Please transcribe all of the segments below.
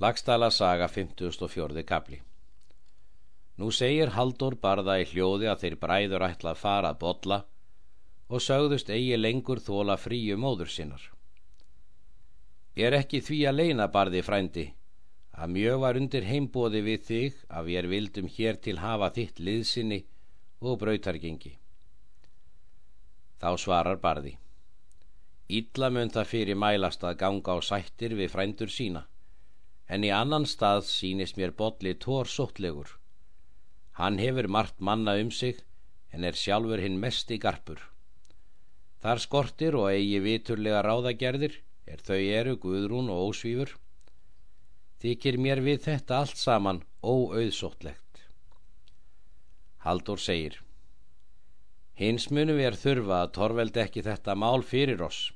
Lagstala saga 54. kapli Nú segir Haldur barða í hljóði að þeir bræður ætla að fara að botla og sögðust eigi lengur þóla fríu móður sinnar. Er ekki því að leina barði frændi að mjög var undir heimbóði við þig að við er vildum hér til hafa þitt liðsinni og brautargengi. Þá svarar barði. Ítla mun það fyrir mælast að ganga á sættir við frændur sína en í annan stað sínist mér bolli tór sóttlegur. Hann hefur margt manna um sig, en er sjálfur hinn mest í garpur. Þar skortir og eigi viturlega ráðagerðir, er þau eru guðrún og ósvífur. Þykir mér við þetta allt saman óauðsóttlegt. Haldur segir, hins munum við er þurfa að torveld ekki þetta mál fyrir oss.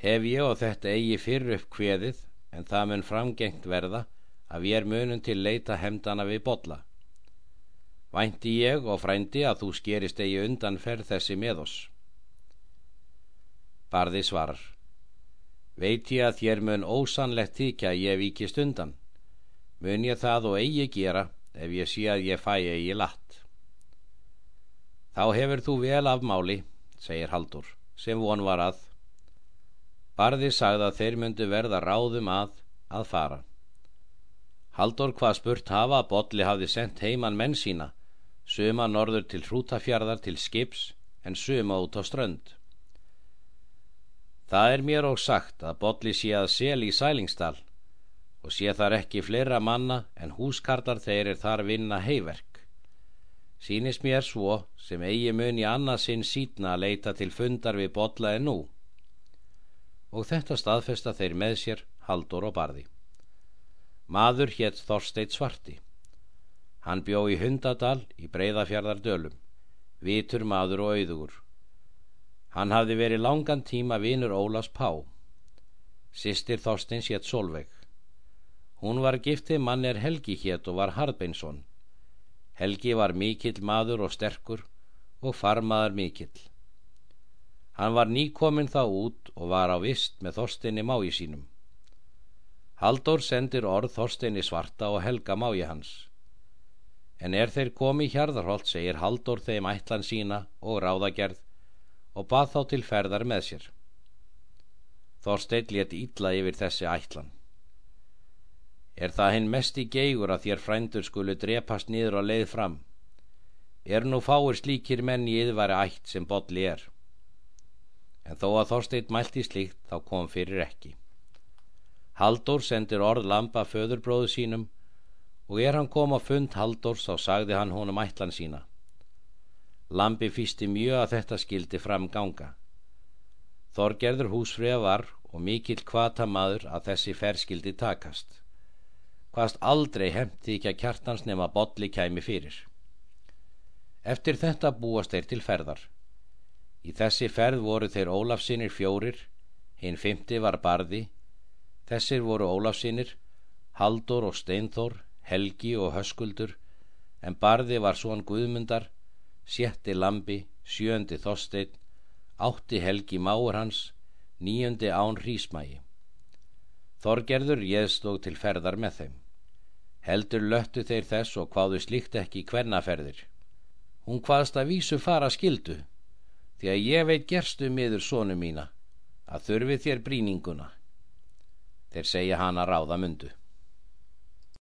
Hef ég og þetta eigi fyrir upp kveðið, en það mun framgengt verða að við er munum til leita hemdana við botla. Vænti ég og frændi að þú skerist eigi undan ferð þessi með oss. Barði svarar. Veit ég að þér mun ósanlegt þykja að ég vikist undan. Mun ég það og eigi gera ef ég sé að ég fæ eigi latt. Þá hefur þú vel afmáli, segir Haldur, sem von var að Barði sagði að þeir myndu verða ráðum að að fara. Haldur hvað spurt hafa að Bodli hafði sendt heimann menn sína, suma norður til hrútafjarðar til skips en suma út á strönd. Það er mér og sagt að Bodli sé að sel í sælingstal og sé þar ekki fleira manna en húskartar þeir er þar vinna heiverk. Sýnist mér svo sem eigi mun í annarsinn sítna að leita til fundar við Bodla en nú og þetta staðfesta þeir með sér Haldur og Barði. Maður hétt Þorsteit Svarti. Hann bjó í Hundadal í Breiðafjörðardölum, vitur maður og auðugur. Hann hafði verið langan tíma vinur Ólas Pá. Sistir Þorsteins hétt Solveig. Hún var giftið mann er Helgi hétt og var Hardbeinsson. Helgi var mikill maður og sterkur og farmaður mikill. Hann var nýkominn þá út og var á vist með Þorsteini mái sínum. Haldur sendir orð Þorsteini svarta og helga mái hans. En er þeir komi hjarðarholt segir Haldur þeim ætlan sína og ráðagerð og bað þá til ferðar með sér. Þorstein let ítla yfir þessi ætlan. Er það hinn mest í geigur að þér frændur skulu drepast niður og leið fram? Er nú fáir slíkir menn í yðværi ætt sem botli er? En þó að Þorstein mælti slíkt þá kom fyrir ekki. Haldur sendir orð lampa föðurbróðu sínum og er hann kom á fund Haldurs þá sagði hann honum ætlan sína. Lampi fýsti mjög að þetta skildi fram ganga. Þorgerður húsfriða var og mikill kvata maður að þessi ferskildi takast. Hvaðst aldrei hefndi ekki að kjartans nema botli kæmi fyrir. Eftir þetta búast þeir til ferðar. Í þessi ferð voru þeir Ólafsinir fjórir, hinn fymti var barði, þessir voru Ólafsinir, Haldur og Steinþór, Helgi og Höskuldur, en barði var svon Guðmundar, sjetti Lambi, sjöndi Þorstein, átti Helgi Máur hans, níundi Án Rísmægi. Þorgerður jéðstók til ferðar með þeim. Heldur löttu þeir þess og hvaðu slíkt ekki hvernaferðir. Hún hvaðst að vísu fara skildu, því að ég veit gerstu miður sónu mína að þurfi þér bríninguna þeir segja hana ráða mundu